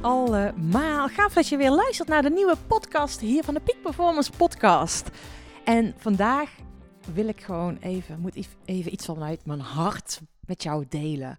allemaal. Gaaf dat je weer luistert naar de nieuwe podcast hier van de Peak Performance Podcast. En vandaag wil ik gewoon even, moet even iets vanuit mijn hart met jou delen.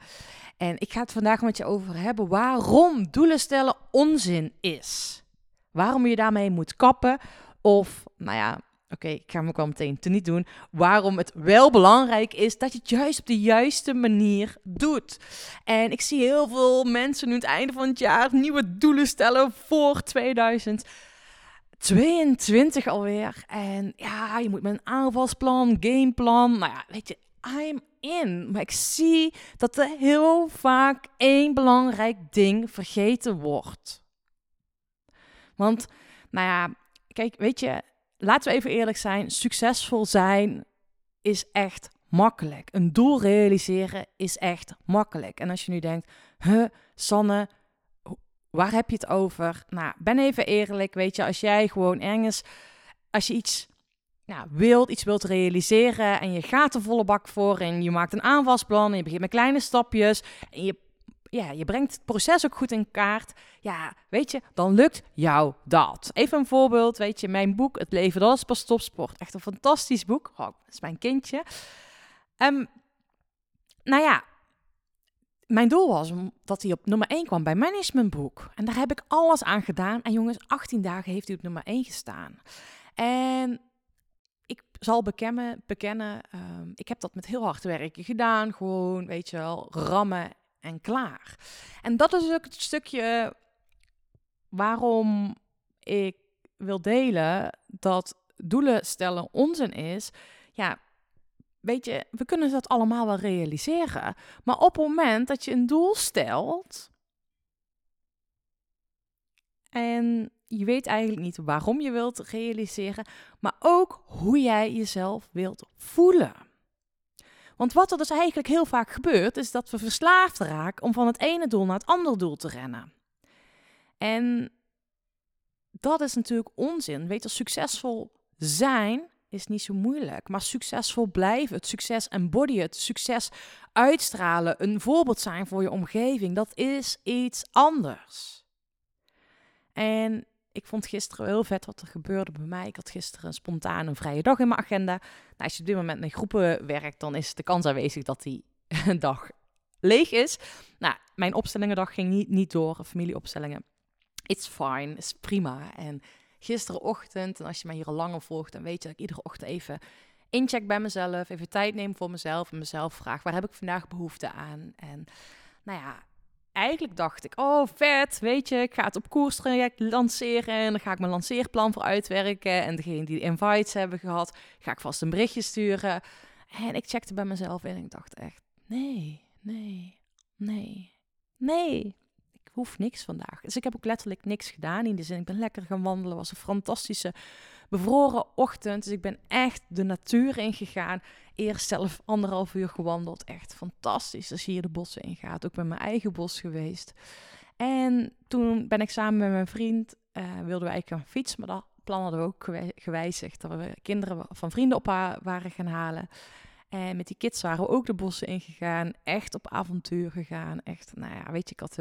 En ik ga het vandaag met je over hebben waarom doelen stellen onzin is. Waarom je daarmee moet kappen. Of, nou ja, oké, ik ga hem ook wel meteen te niet doen. Waarom het wel belangrijk is dat je het juist op de juiste manier doet. En ik zie heel veel mensen nu het einde van het jaar nieuwe doelen stellen voor 2022 alweer. En ja, je moet met een aanvalsplan, gameplan. Nou ja, weet je, I'm in. Maar ik zie dat er heel vaak één belangrijk ding vergeten wordt. Want, nou ja, kijk, weet je, laten we even eerlijk zijn. Succesvol zijn is echt makkelijk. Een doel realiseren is echt makkelijk. En als je nu denkt, huh, Sanne, waar heb je het over? Nou, ben even eerlijk, weet je, als jij gewoon ergens, als je iets ja, wilt, iets wilt realiseren en je gaat er volle bak voor en je maakt een aanvalsplan en je begint met kleine stapjes en je, ja, je brengt het proces ook goed in kaart, ja, weet je, dan lukt jou dat. Even een voorbeeld, weet je, mijn boek Het leven dat is pas topsport, echt een fantastisch boek, oh, dat is mijn kindje. Um, nou ja, mijn doel was dat hij op nummer 1 kwam bij Managementboek. En daar heb ik alles aan gedaan. En jongens, 18 dagen heeft hij op nummer 1 gestaan. En zal bekennen, bekennen um, ik heb dat met heel hard werken gedaan. Gewoon, weet je wel, rammen en klaar. En dat is ook het stukje waarom ik wil delen dat doelen stellen onzin is. Ja, weet je, we kunnen dat allemaal wel realiseren. Maar op het moment dat je een doel stelt en je weet eigenlijk niet waarom je wilt realiseren, maar ook hoe jij jezelf wilt voelen. Want wat er dus eigenlijk heel vaak gebeurt, is dat we verslaafd raken om van het ene doel naar het andere doel te rennen. En dat is natuurlijk onzin. Weet je, succesvol zijn is niet zo moeilijk, maar succesvol blijven, het succes embodyen, het succes uitstralen, een voorbeeld zijn voor je omgeving, dat is iets anders. En ik vond gisteren heel vet wat er gebeurde bij mij. Ik had gisteren een spontaan een vrije dag in mijn agenda. Nou, als je op dit moment met groepen werkt, dan is de kans aanwezig dat die dag leeg is. Nou, mijn opstellingendag ging niet, niet door, familieopstellingen. It's fine, is prima. En gisterenochtend, en als je mij hier al langer volgt, dan weet je dat ik iedere ochtend even incheck bij mezelf, even tijd neem voor mezelf en mezelf vraag, waar heb ik vandaag behoefte aan? En nou ja, eigenlijk dacht ik, oh vet, weet je, ik ga het op koerstraject lanceren en dan ga ik mijn lanceerplan voor uitwerken. En degene die invites hebben gehad, ga ik vast een berichtje sturen. En ik checkte bij mezelf in en ik dacht echt, nee, nee, nee, nee. Ik hoef niks vandaag. Dus ik heb ook letterlijk niks gedaan. In de zin, ik ben lekker gaan wandelen. was een fantastische bevroren ochtend. Dus ik ben echt de natuur ingegaan. Eerst zelf anderhalf uur gewandeld. Echt fantastisch als je hier de bossen ingaat. Ook bij mijn eigen bos geweest. En toen ben ik samen met mijn vriend, uh, wilden we eigenlijk gaan fietsen. Maar dat plan hadden we ook gewijzigd. Dat we kinderen van vrienden op waren gaan halen. En met die kids waren we ook de bossen ingegaan. Echt op avontuur gegaan. Echt, nou ja, weet je, ik had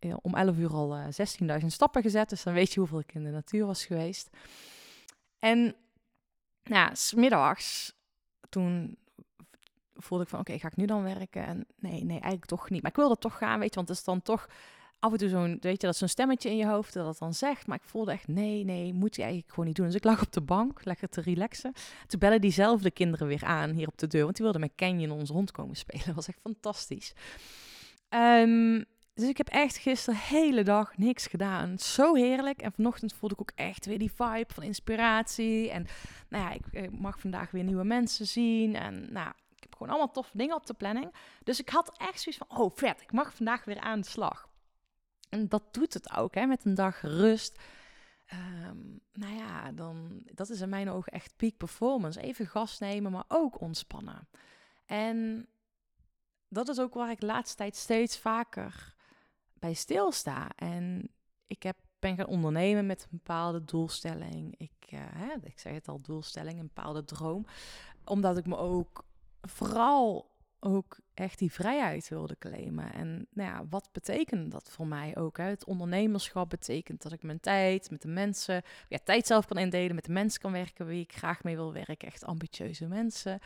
uh, om 11 uur al uh, 16.000 stappen gezet. Dus dan weet je hoeveel ik in de natuur was geweest. En nou, smiddags, toen voelde ik van, oké, ga ik nu dan werken? En nee, nee, eigenlijk toch niet. Maar ik wilde toch gaan, weet je, want het is dan toch af en toe zo'n, weet je, dat zo'n stemmetje in je hoofd dat het dan zegt. Maar ik voelde echt, nee, nee, moet je eigenlijk gewoon niet doen. Dus ik lag op de bank, lekker te relaxen. Toen bellen diezelfde kinderen weer aan hier op de deur, want die wilden met Canyon ons rond komen spelen. Dat was echt fantastisch. Um, dus ik heb echt gisteren hele dag niks gedaan. Zo heerlijk. En vanochtend voelde ik ook echt weer die vibe van inspiratie. En nou ja, ik, mag vandaag weer nieuwe mensen zien. En nou, ik heb gewoon allemaal toffe dingen op de planning. Dus ik had echt zoiets van, oh vet, ik mag vandaag weer aan de slag. En dat doet het ook, hè, met een dag rust. Um, nou ja, dan, dat is in mijn ogen echt peak performance. Even gas nemen, maar ook ontspannen. En dat is ook waar ik de laatste tijd steeds vaker bij stilsta. En ik heb, ben gaan ondernemen met een bepaalde doelstelling. Ik, uh, hè, ik zeg het al, doelstelling, een bepaalde droom. Omdat ik me ook vooral ook echt die vrijheid wilde claimen. En nou ja, wat betekent dat voor mij ook? Het ondernemerschap betekent dat ik mijn tijd met de mensen, ja, tijd zelf kan indelen, met de mensen kan werken wie ik graag mee wil werken. Echt ambitieuze mensen.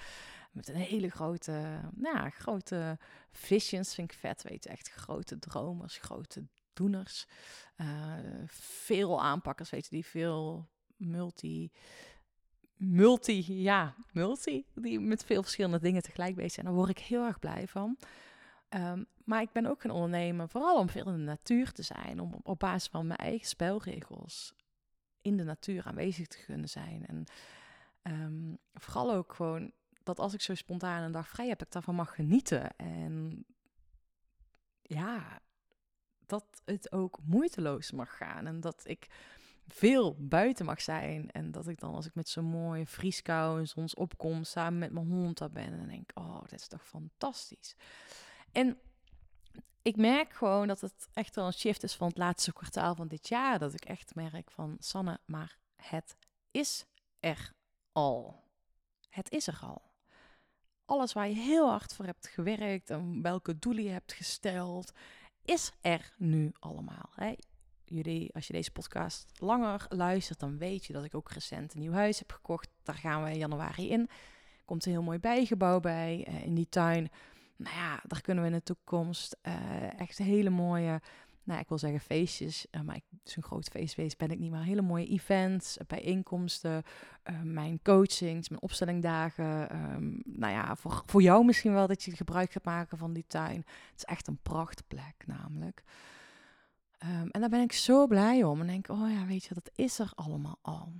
Met een hele grote, nou ja, grote visions, vind ik vet, weet. Echt grote dromers, grote doeners. Uh, veel aanpakkers, weet je, die veel multi multi, ja, multi, die met veel verschillende dingen tegelijk bezig zijn. Daar word ik heel erg blij van. Um, maar ik ben ook gaan ondernemen, vooral om veel in de natuur te zijn, om op basis van mijn eigen spelregels in de natuur aanwezig te kunnen zijn. En um, vooral ook gewoon dat als ik zo spontaan een dag vrij heb, ik daarvan mag genieten. En ja, dat het ook moeiteloos mag gaan. En dat ik veel buiten mag zijn. En dat ik dan, als ik met zo'n mooie vrieskou en zonsopkomst samen met mijn hond daar ben, en denk, oh, dit is toch fantastisch. En ik merk gewoon dat het echt wel een shift is van het laatste kwartaal van dit jaar. Dat ik echt merk van, Sanne, maar het is er al. Het is er al. Alles waar je heel hard voor hebt gewerkt en welke doelen je hebt gesteld, is er nu allemaal. Hè? Jullie, als je deze podcast langer luistert, dan weet je dat ik ook recent een nieuw huis heb gekocht. Daar gaan we in januari in. Komt een heel mooi bijgebouw bij uh, in die tuin. Nou ja, daar kunnen we in de toekomst uh, echt hele mooie, nou ik wil zeggen feestjes, uh, maar zo'n groot feestwees ben ik niet, maar hele mooie events, bijeenkomsten, mijn coachings, mijn opstellingdagen. Um, nou ja, voor, voor jou misschien wel dat je gebruik gaat maken van die tuin. Het is echt een prachtplek namelijk. Um, en daar ben ik zo blij om. En denk, oh ja, weet je, dat is er allemaal al.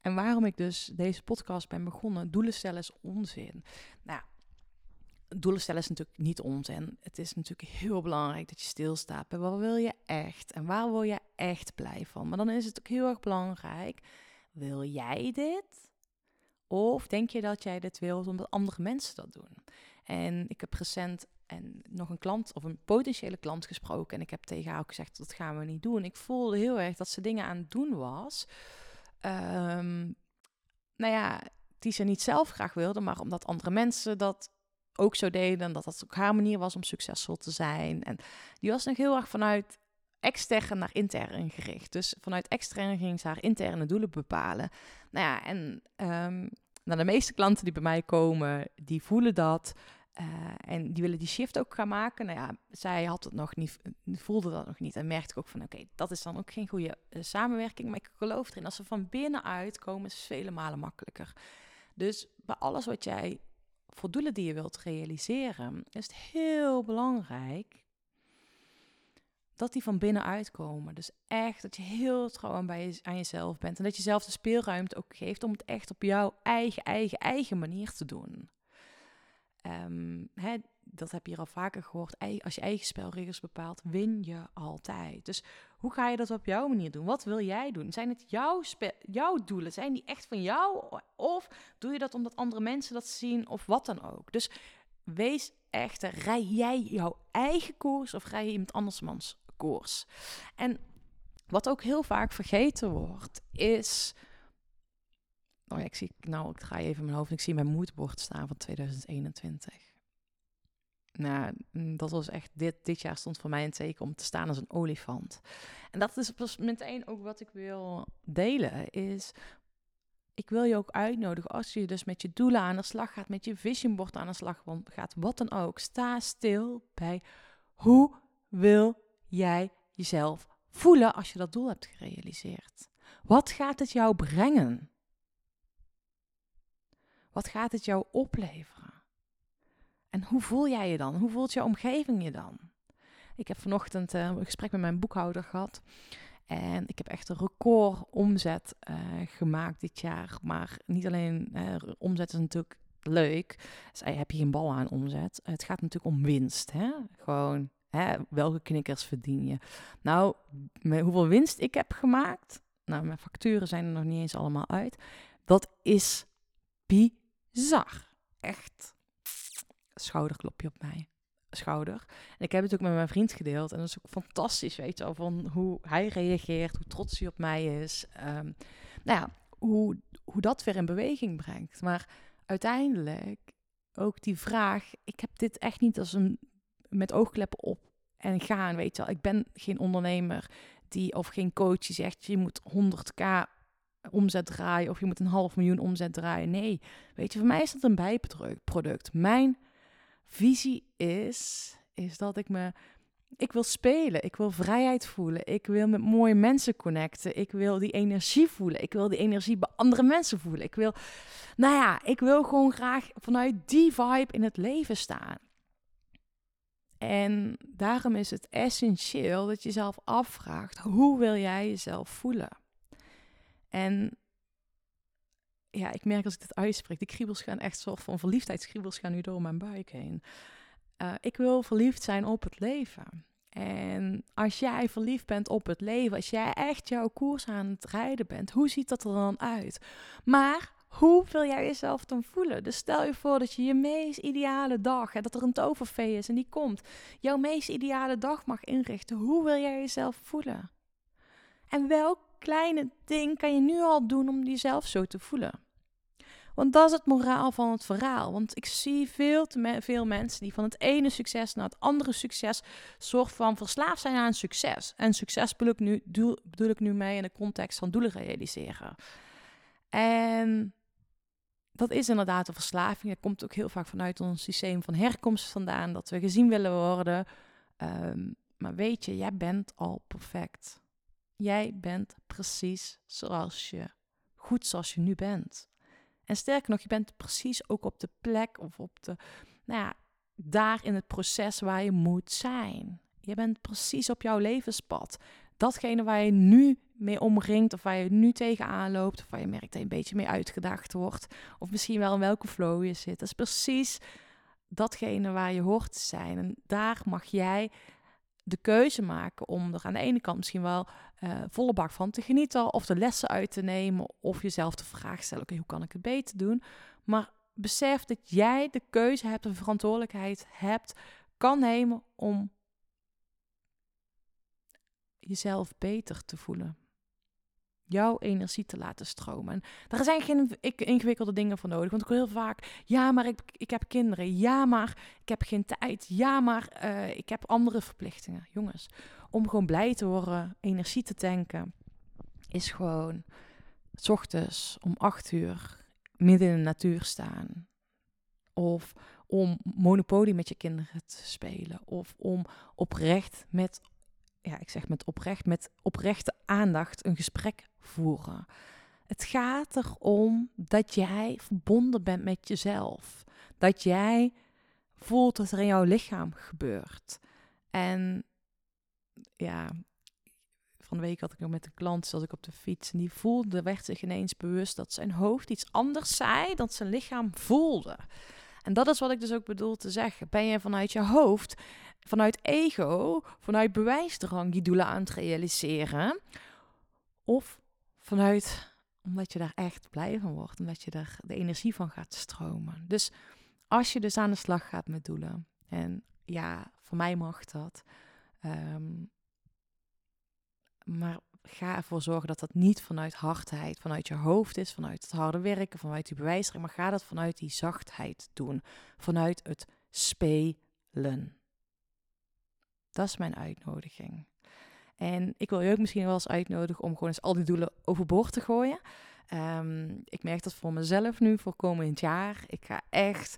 En waarom ik dus deze podcast ben begonnen, doelen stellen is onzin. Nou, doelen stellen is natuurlijk niet onzin. Het is natuurlijk heel belangrijk dat je stilstaat bij wat wil je echt en waar wil je echt blij van. Maar dan is het ook heel erg belangrijk, wil jij dit? Of denk je dat jij dit wilt omdat andere mensen dat doen? En ik heb recent en nog een klant of een potentiële klant gesproken. En ik heb tegen haar ook gezegd, dat gaan we niet doen. Ik voelde heel erg dat ze dingen aan het doen was. Um, nou ja, die ze niet zelf graag wilde, maar omdat andere mensen dat ook zo deden. En dat dat ook haar manier was om succesvol te zijn. En die was nog heel erg vanuit extern naar intern gericht. Dus vanuit extern ging ze haar interne doelen bepalen. Nou ja, en um, de meeste klanten die bij mij komen, die voelen dat. Uh, en die willen die shift ook gaan maken. Nou ja, zij had het nog niet, voelde dat nog niet. En merkte ook van, oké, dat is dan ook geen goede uh, samenwerking. Maar ik geloof erin, als ze van binnenuit komen, is het vele malen makkelijker. Dus bij alles wat jij voor doelen die je wilt realiseren, is het heel belangrijk dat die van binnenuit komen. Dus echt dat je heel trouw aan, bij je, aan jezelf bent. En dat je zelf de speelruimte ook geeft om het echt op jouw eigen, eigen, eigen manier te doen. Um, hè, dat heb je hier al vaker gehoord. Als je eigen spelregels bepaalt, win je altijd. Dus hoe ga je dat op jouw manier doen? Wat wil jij doen? Zijn het jouw, jouw doelen? Zijn die echt van jou? Of doe je dat omdat andere mensen dat zien? Of wat dan ook? Dus wees echt, rij jij jouw eigen koers of rij je iemand andersmans koers? En wat ook heel vaak vergeten wordt, is Ja, ik zie, nou, ik ga even mijn hoofd. Ik zie mijn moodboard staan van 2021. Nou, mm, dat was echt, dit, dit jaar stond voor mij een teken om te staan als een olifant. En dat is meteen ook wat ik wil delen, is ik wil je ook uitnodigen als je dus met je doelen aan de slag gaat, met je visionboard aan de slag gaat, wat dan ook. Sta stil bij hoe wil jij jezelf voelen als je dat doel hebt gerealiseerd? Wat gaat het jou brengen? Wat gaat het jou opleveren? En hoe voel jij je dan? Hoe voelt jouw omgeving je dan? Ik heb vanochtend uh, een gesprek met mijn boekhouder gehad. En ik heb echt een record omzet uh, gemaakt dit jaar. Maar niet alleen uh, omzet is natuurlijk leuk. Dus heb je geen bal aan omzet. Het gaat natuurlijk om winst. Hè? Gewoon, hè, welke knikkers verdien je? Nou, hoeveel winst ik heb gemaakt. Nou, mijn facturen zijn er nog niet eens allemaal uit. Dat is bizar zag. Echt. Schouderklopje op mij. Schouder. En ik heb het ook met mijn vriend gedeeld. En dat is ook fantastisch, weet je wel, van hoe hij reageert, hoe trots hij op mij is. Um, nou ja, hoe, hoe dat weer in beweging brengt. Maar uiteindelijk ook die vraag, ik heb dit echt niet als een met oogkleppen op en gaan, weet je wel. Ik ben geen ondernemer die of geen coach die zegt je moet 100k omzet draaien of je moet een half miljoen omzet draaien. Nee, weet je, voor mij is dat een bijproduct. Mijn visie is, is dat ik me ik wil spelen, ik wil vrijheid voelen, ik wil met mooie mensen connecten, ik wil die energie voelen, ik wil die energie bij andere mensen voelen. Ik wil, nou ja, ik wil gewoon graag vanuit die vibe in het leven staan. En daarom is het essentieel dat je jezelf afvraagt: hoe wil jij jezelf voelen? En ja, ik merk als ik dit uitspreek, die kriebels gaan echt soort van verliefdheidskriebels gaan nu door mijn buik heen. Uh, ik wil verliefd zijn op het leven. En als jij verliefd bent op het leven, als jij echt jouw koers aan het rijden bent, hoe ziet dat er dan uit? Maar hoe wil jij jezelf dan voelen? Dus stel je voor dat je je meest ideale dag, hè, dat er een tovervee is en die komt, jouw meest ideale dag mag inrichten. Hoe wil jij jezelf voelen? En welk kleine ding kan je nu al doen om jezelf zo te voelen? Want dat is het moraal van het verhaal. Want ik zie veel te veel mensen die van het ene succes naar het andere succes soort van verslaafd zijn aan succes. En succes bedoel ik nu, bedoel ik nu mee in de context van doelen realiseren. En dat is inderdaad een verslaving. Dat komt ook heel vaak vanuit ons systeem van herkomst vandaan, dat we gezien willen worden. Ehm, maar weet je, jij bent al perfect. Jij bent precies zoals je, goed zoals je nu bent. En sterker nog, je bent precies ook op de plek of op de, nou ja, daar in het proces waar je moet zijn. Je bent precies op jouw levenspad. Datgene waar je nu mee omringt, of waar je nu tegenaan loopt, of waar je merkt dat je een beetje mee uitgedaagd wordt, of misschien wel in welke flow je zit. Dat is precies datgene waar je hoort te zijn. En daar mag jij de keuze maken om er aan de ene kant misschien wel uh, volle bak van te genieten of de lessen uit te nemen of jezelf de vraag stellen, oké, hoe kan ik het beter doen? Maar besef dat jij de keuze hebt, de verantwoordelijkheid hebt, kan nemen om jezelf beter te voelen jouw energie te laten stromen. En daar zijn geen ingewikkelde dingen voor nodig. Want ik hoor heel vaak, ja, maar ik, ik heb kinderen. Ja, maar ik heb geen tijd. Ja, maar uh, ik heb andere verplichtingen. Jongens, om gewoon blij te worden, energie te tanken, is gewoon s ochtends om acht uur midden in de natuur staan. Of om Monopoly met je kinderen te spelen. Of om oprecht met ja, ik zeg met oprecht, met oprechte aandacht een gesprek voeren. Het gaat erom dat jij verbonden bent met jezelf. Dat jij voelt wat er in jouw lichaam gebeurt. En ja, van de week had ik nog met een klant, zoals ik op de fiets, en die voelde, werd zich ineens bewust dat zijn hoofd iets anders zei dan zijn lichaam voelde. En dat is wat ik dus ook bedoel te zeggen. Ben je vanuit je hoofd, vanuit ego, vanuit bewijsdrang die doelen aan het realiseren? Of vanuit omdat je daar echt blij van wordt, omdat je daar de energie van gaat stromen. Dus als je dus aan de slag gaat met doelen, en ja, voor mij mag dat. Ehm, maar ga ervoor zorgen dat dat niet vanuit hardheid, vanuit je hoofd is, vanuit het harde werken, vanuit die bewijsdrang, maar ga dat vanuit die zachtheid doen, vanuit het spelen. Dat is mijn uitnodiging. En ik wil je ook misschien wel eens uitnodigen om gewoon eens al die doelen overboord te gooien. Ehm, ik merk dat voor mezelf nu, voor komend jaar. Ik ga echt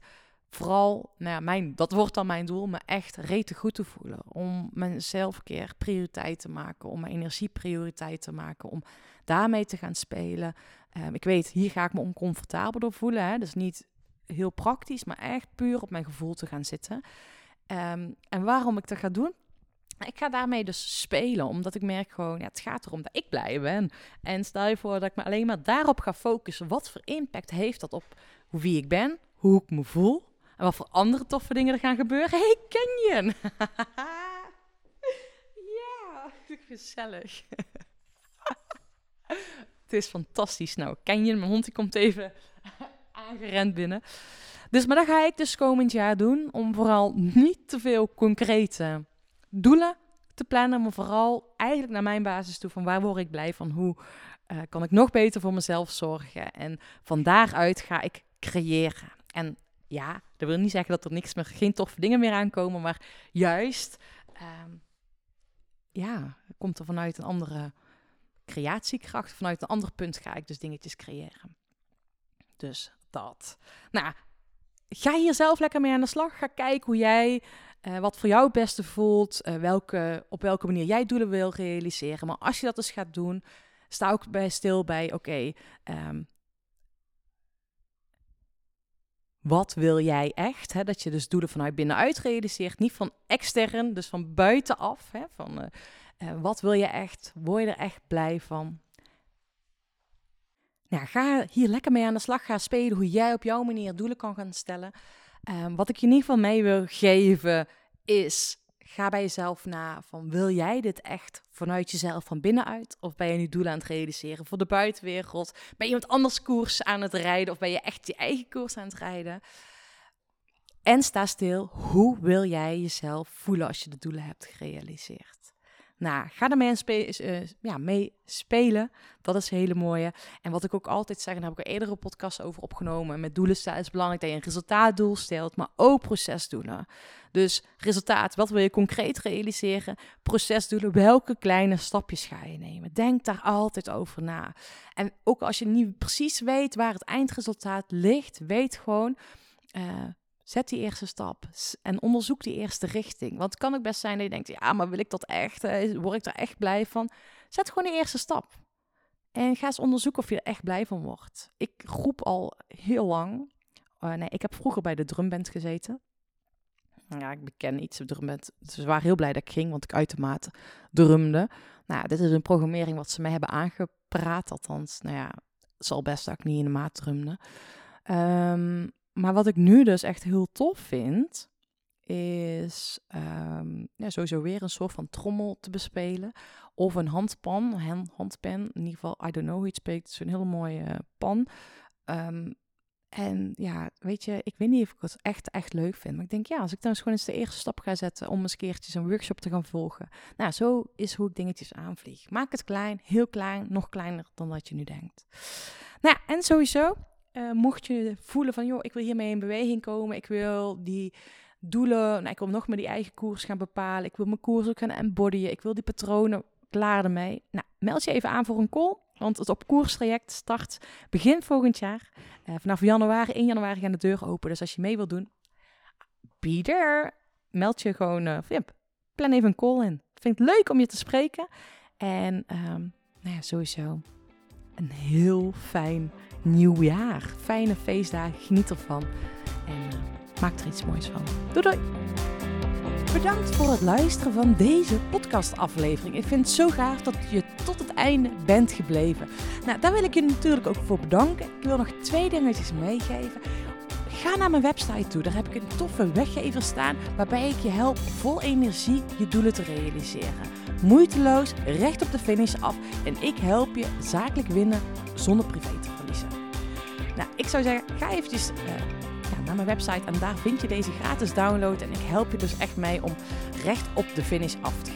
vooral, nou ja, mijn, dat wordt dan mijn doel, me echt rete goed te voelen. Om mijn zelfkeer prioriteit te maken, om mijn energie prioriteit te maken, om daarmee te gaan spelen. Ehm, ik weet, hier ga ik me oncomfortabel door voelen. Hè? Dus niet heel praktisch, maar echt puur op mijn gevoel te gaan zitten. Ehm, en waarom ik dat ga doen? Ik ga daarmee dus spelen, omdat ik merk gewoon, ja, het gaat erom dat ik blij ben. En stel je voor dat ik me alleen maar daarop ga focussen. Wat voor impact heeft dat op wie ik ben, hoe ik me voel en wat voor andere toffe dingen er gaan gebeuren? Hey, Canyon! ja, gezellig. het is fantastisch. Nou, Canyon, mijn hond, die komt even aangerend binnen. Dus, maar dat ga ik dus komend jaar doen. Om vooral niet te veel concrete doelen te plannen. Maar vooral eigenlijk naar mijn basis toe. Van waar word ik blij van? Hoe uh, kan ik nog beter voor mezelf zorgen? En van daaruit ga ik creëren. En Ja, dat wil niet zeggen dat er niks meer, geen toffe dingen meer aankomen, maar juist, ehm, ja, komt er vanuit een andere creatiekracht, vanuit een ander punt ga ik dus dingetjes creëren. Dus dat. Nou, ga hier zelf lekker mee aan de slag. Ga kijken hoe jij, uh, wat voor jou het beste voelt, uh, welke, op welke manier jij doelen wil realiseren. Maar als je dat dus gaat doen, sta ook bij stil bij, oké, um, wat wil jij echt? Hè? Dat je dus doelen vanuit binnenuit realiseert, niet van extern, dus van buitenaf. Hè? Van, uh, wat wil je echt? Word je er echt blij van? Nou, ga hier lekker mee aan de slag. Ga spelen hoe jij op jouw manier doelen kan gaan stellen. Um, wat ik je in ieder geval mee wil geven is ga bij jezelf na van wil jij dit echt vanuit jezelf van binnenuit? Of ben je nu doelen aan het realiseren voor de buitenwereld? Ben je iemand anders koers aan het rijden of ben je echt je eigen koers aan het rijden? En sta stil, hoe wil jij jezelf voelen als je de doelen hebt gerealiseerd? Nou, ga ermee mee, uh, ja, mee spelen. Dat is een hele mooie. En wat ik ook altijd zeg, en daar heb ik er eerdere podcast over opgenomen. Met doelen stellen is belangrijk dat je een resultaatdoel stelt, maar ook procesdoelen. Dus resultaat, wat wil je concreet realiseren? Procesdoelen, welke kleine stapjes ga je nemen? Denk daar altijd over na. En ook als je niet precies weet waar het eindresultaat ligt, weet gewoon. Uh, Zet die eerste stap en onderzoek die eerste richting. Want het kan ook best zijn dat je denkt, ja, maar wil ik dat echt? Eh, word ik daar echt blij van? Zet gewoon die eerste stap. En ga eens onderzoeken of je er echt blij van wordt. Ik groep al heel lang. Uh, nee, ik heb vroeger bij de drumband gezeten. Ja, ik beken iets op drumband. Dus ze waren heel blij dat ik ging, want ik uitermate drumde. Nou, dit is een programmering wat ze mij hebben aangepraat. Althans, nou ja, het zal best dat ik niet in de maat drumde. Um, maar wat ik nu dus echt heel tof vind, is um, ja, sowieso weer een soort van trommel te bespelen. Of een handpan, een handpen. In ieder geval, I don't know hoe je het spreekt. Is een hele mooie pan. Um, en ja, weet je, ik weet niet of ik het echt, echt leuk vind. Maar ik denk, ja, als ik dan eens gewoon eens de eerste stap ga zetten om eens keertjes een workshop te gaan volgen. Nou, zo is hoe ik dingetjes aanvlieg. Maak het klein, heel klein, nog kleiner dan dat je nu denkt. Nou en sowieso, uh, mocht je voelen van, joh, ik wil hiermee in beweging komen, ik wil die doelen, nou, ik wil nog meer die eigen koers gaan bepalen, ik wil mijn koers ook gaan embodyen, ik wil die patronen klaar ermee. Nou, meld je even aan voor een call, want het op koerstraject start begin volgend jaar. Uh, vanaf januari, 1 januari gaan de deuren open, dus als je mee wilt doen, be. Meld je gewoon, uh, ja, plan even een call in. Vind het leuk om je te spreken. En um, nou ja, sowieso een heel fijn nieuw jaar. Fijne feestdagen, geniet ervan. En uh, maak er iets moois van. Doei doei! Bedankt voor het luisteren van deze podcastaflevering. Ik vind het zo gaaf dat je tot het einde bent gebleven. Nou, daar wil ik je natuurlijk ook voor bedanken. Ik wil nog twee dingetjes meegeven. Ga naar mijn website toe. Daar heb ik een toffe weggever staan waarbij ik je help vol energie je doelen te realiseren. Moeiteloos, recht op de finish af en ik help je zakelijk winnen zonder privé te verliezen. Nou, ik zou zeggen, ga eventjes ja, naar mijn website en daar vind je deze gratis download. En ik help je dus echt mee om recht op de finish af te gaan.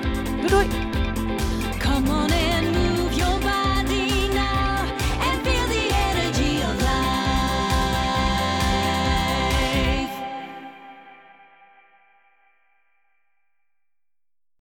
ブロイ。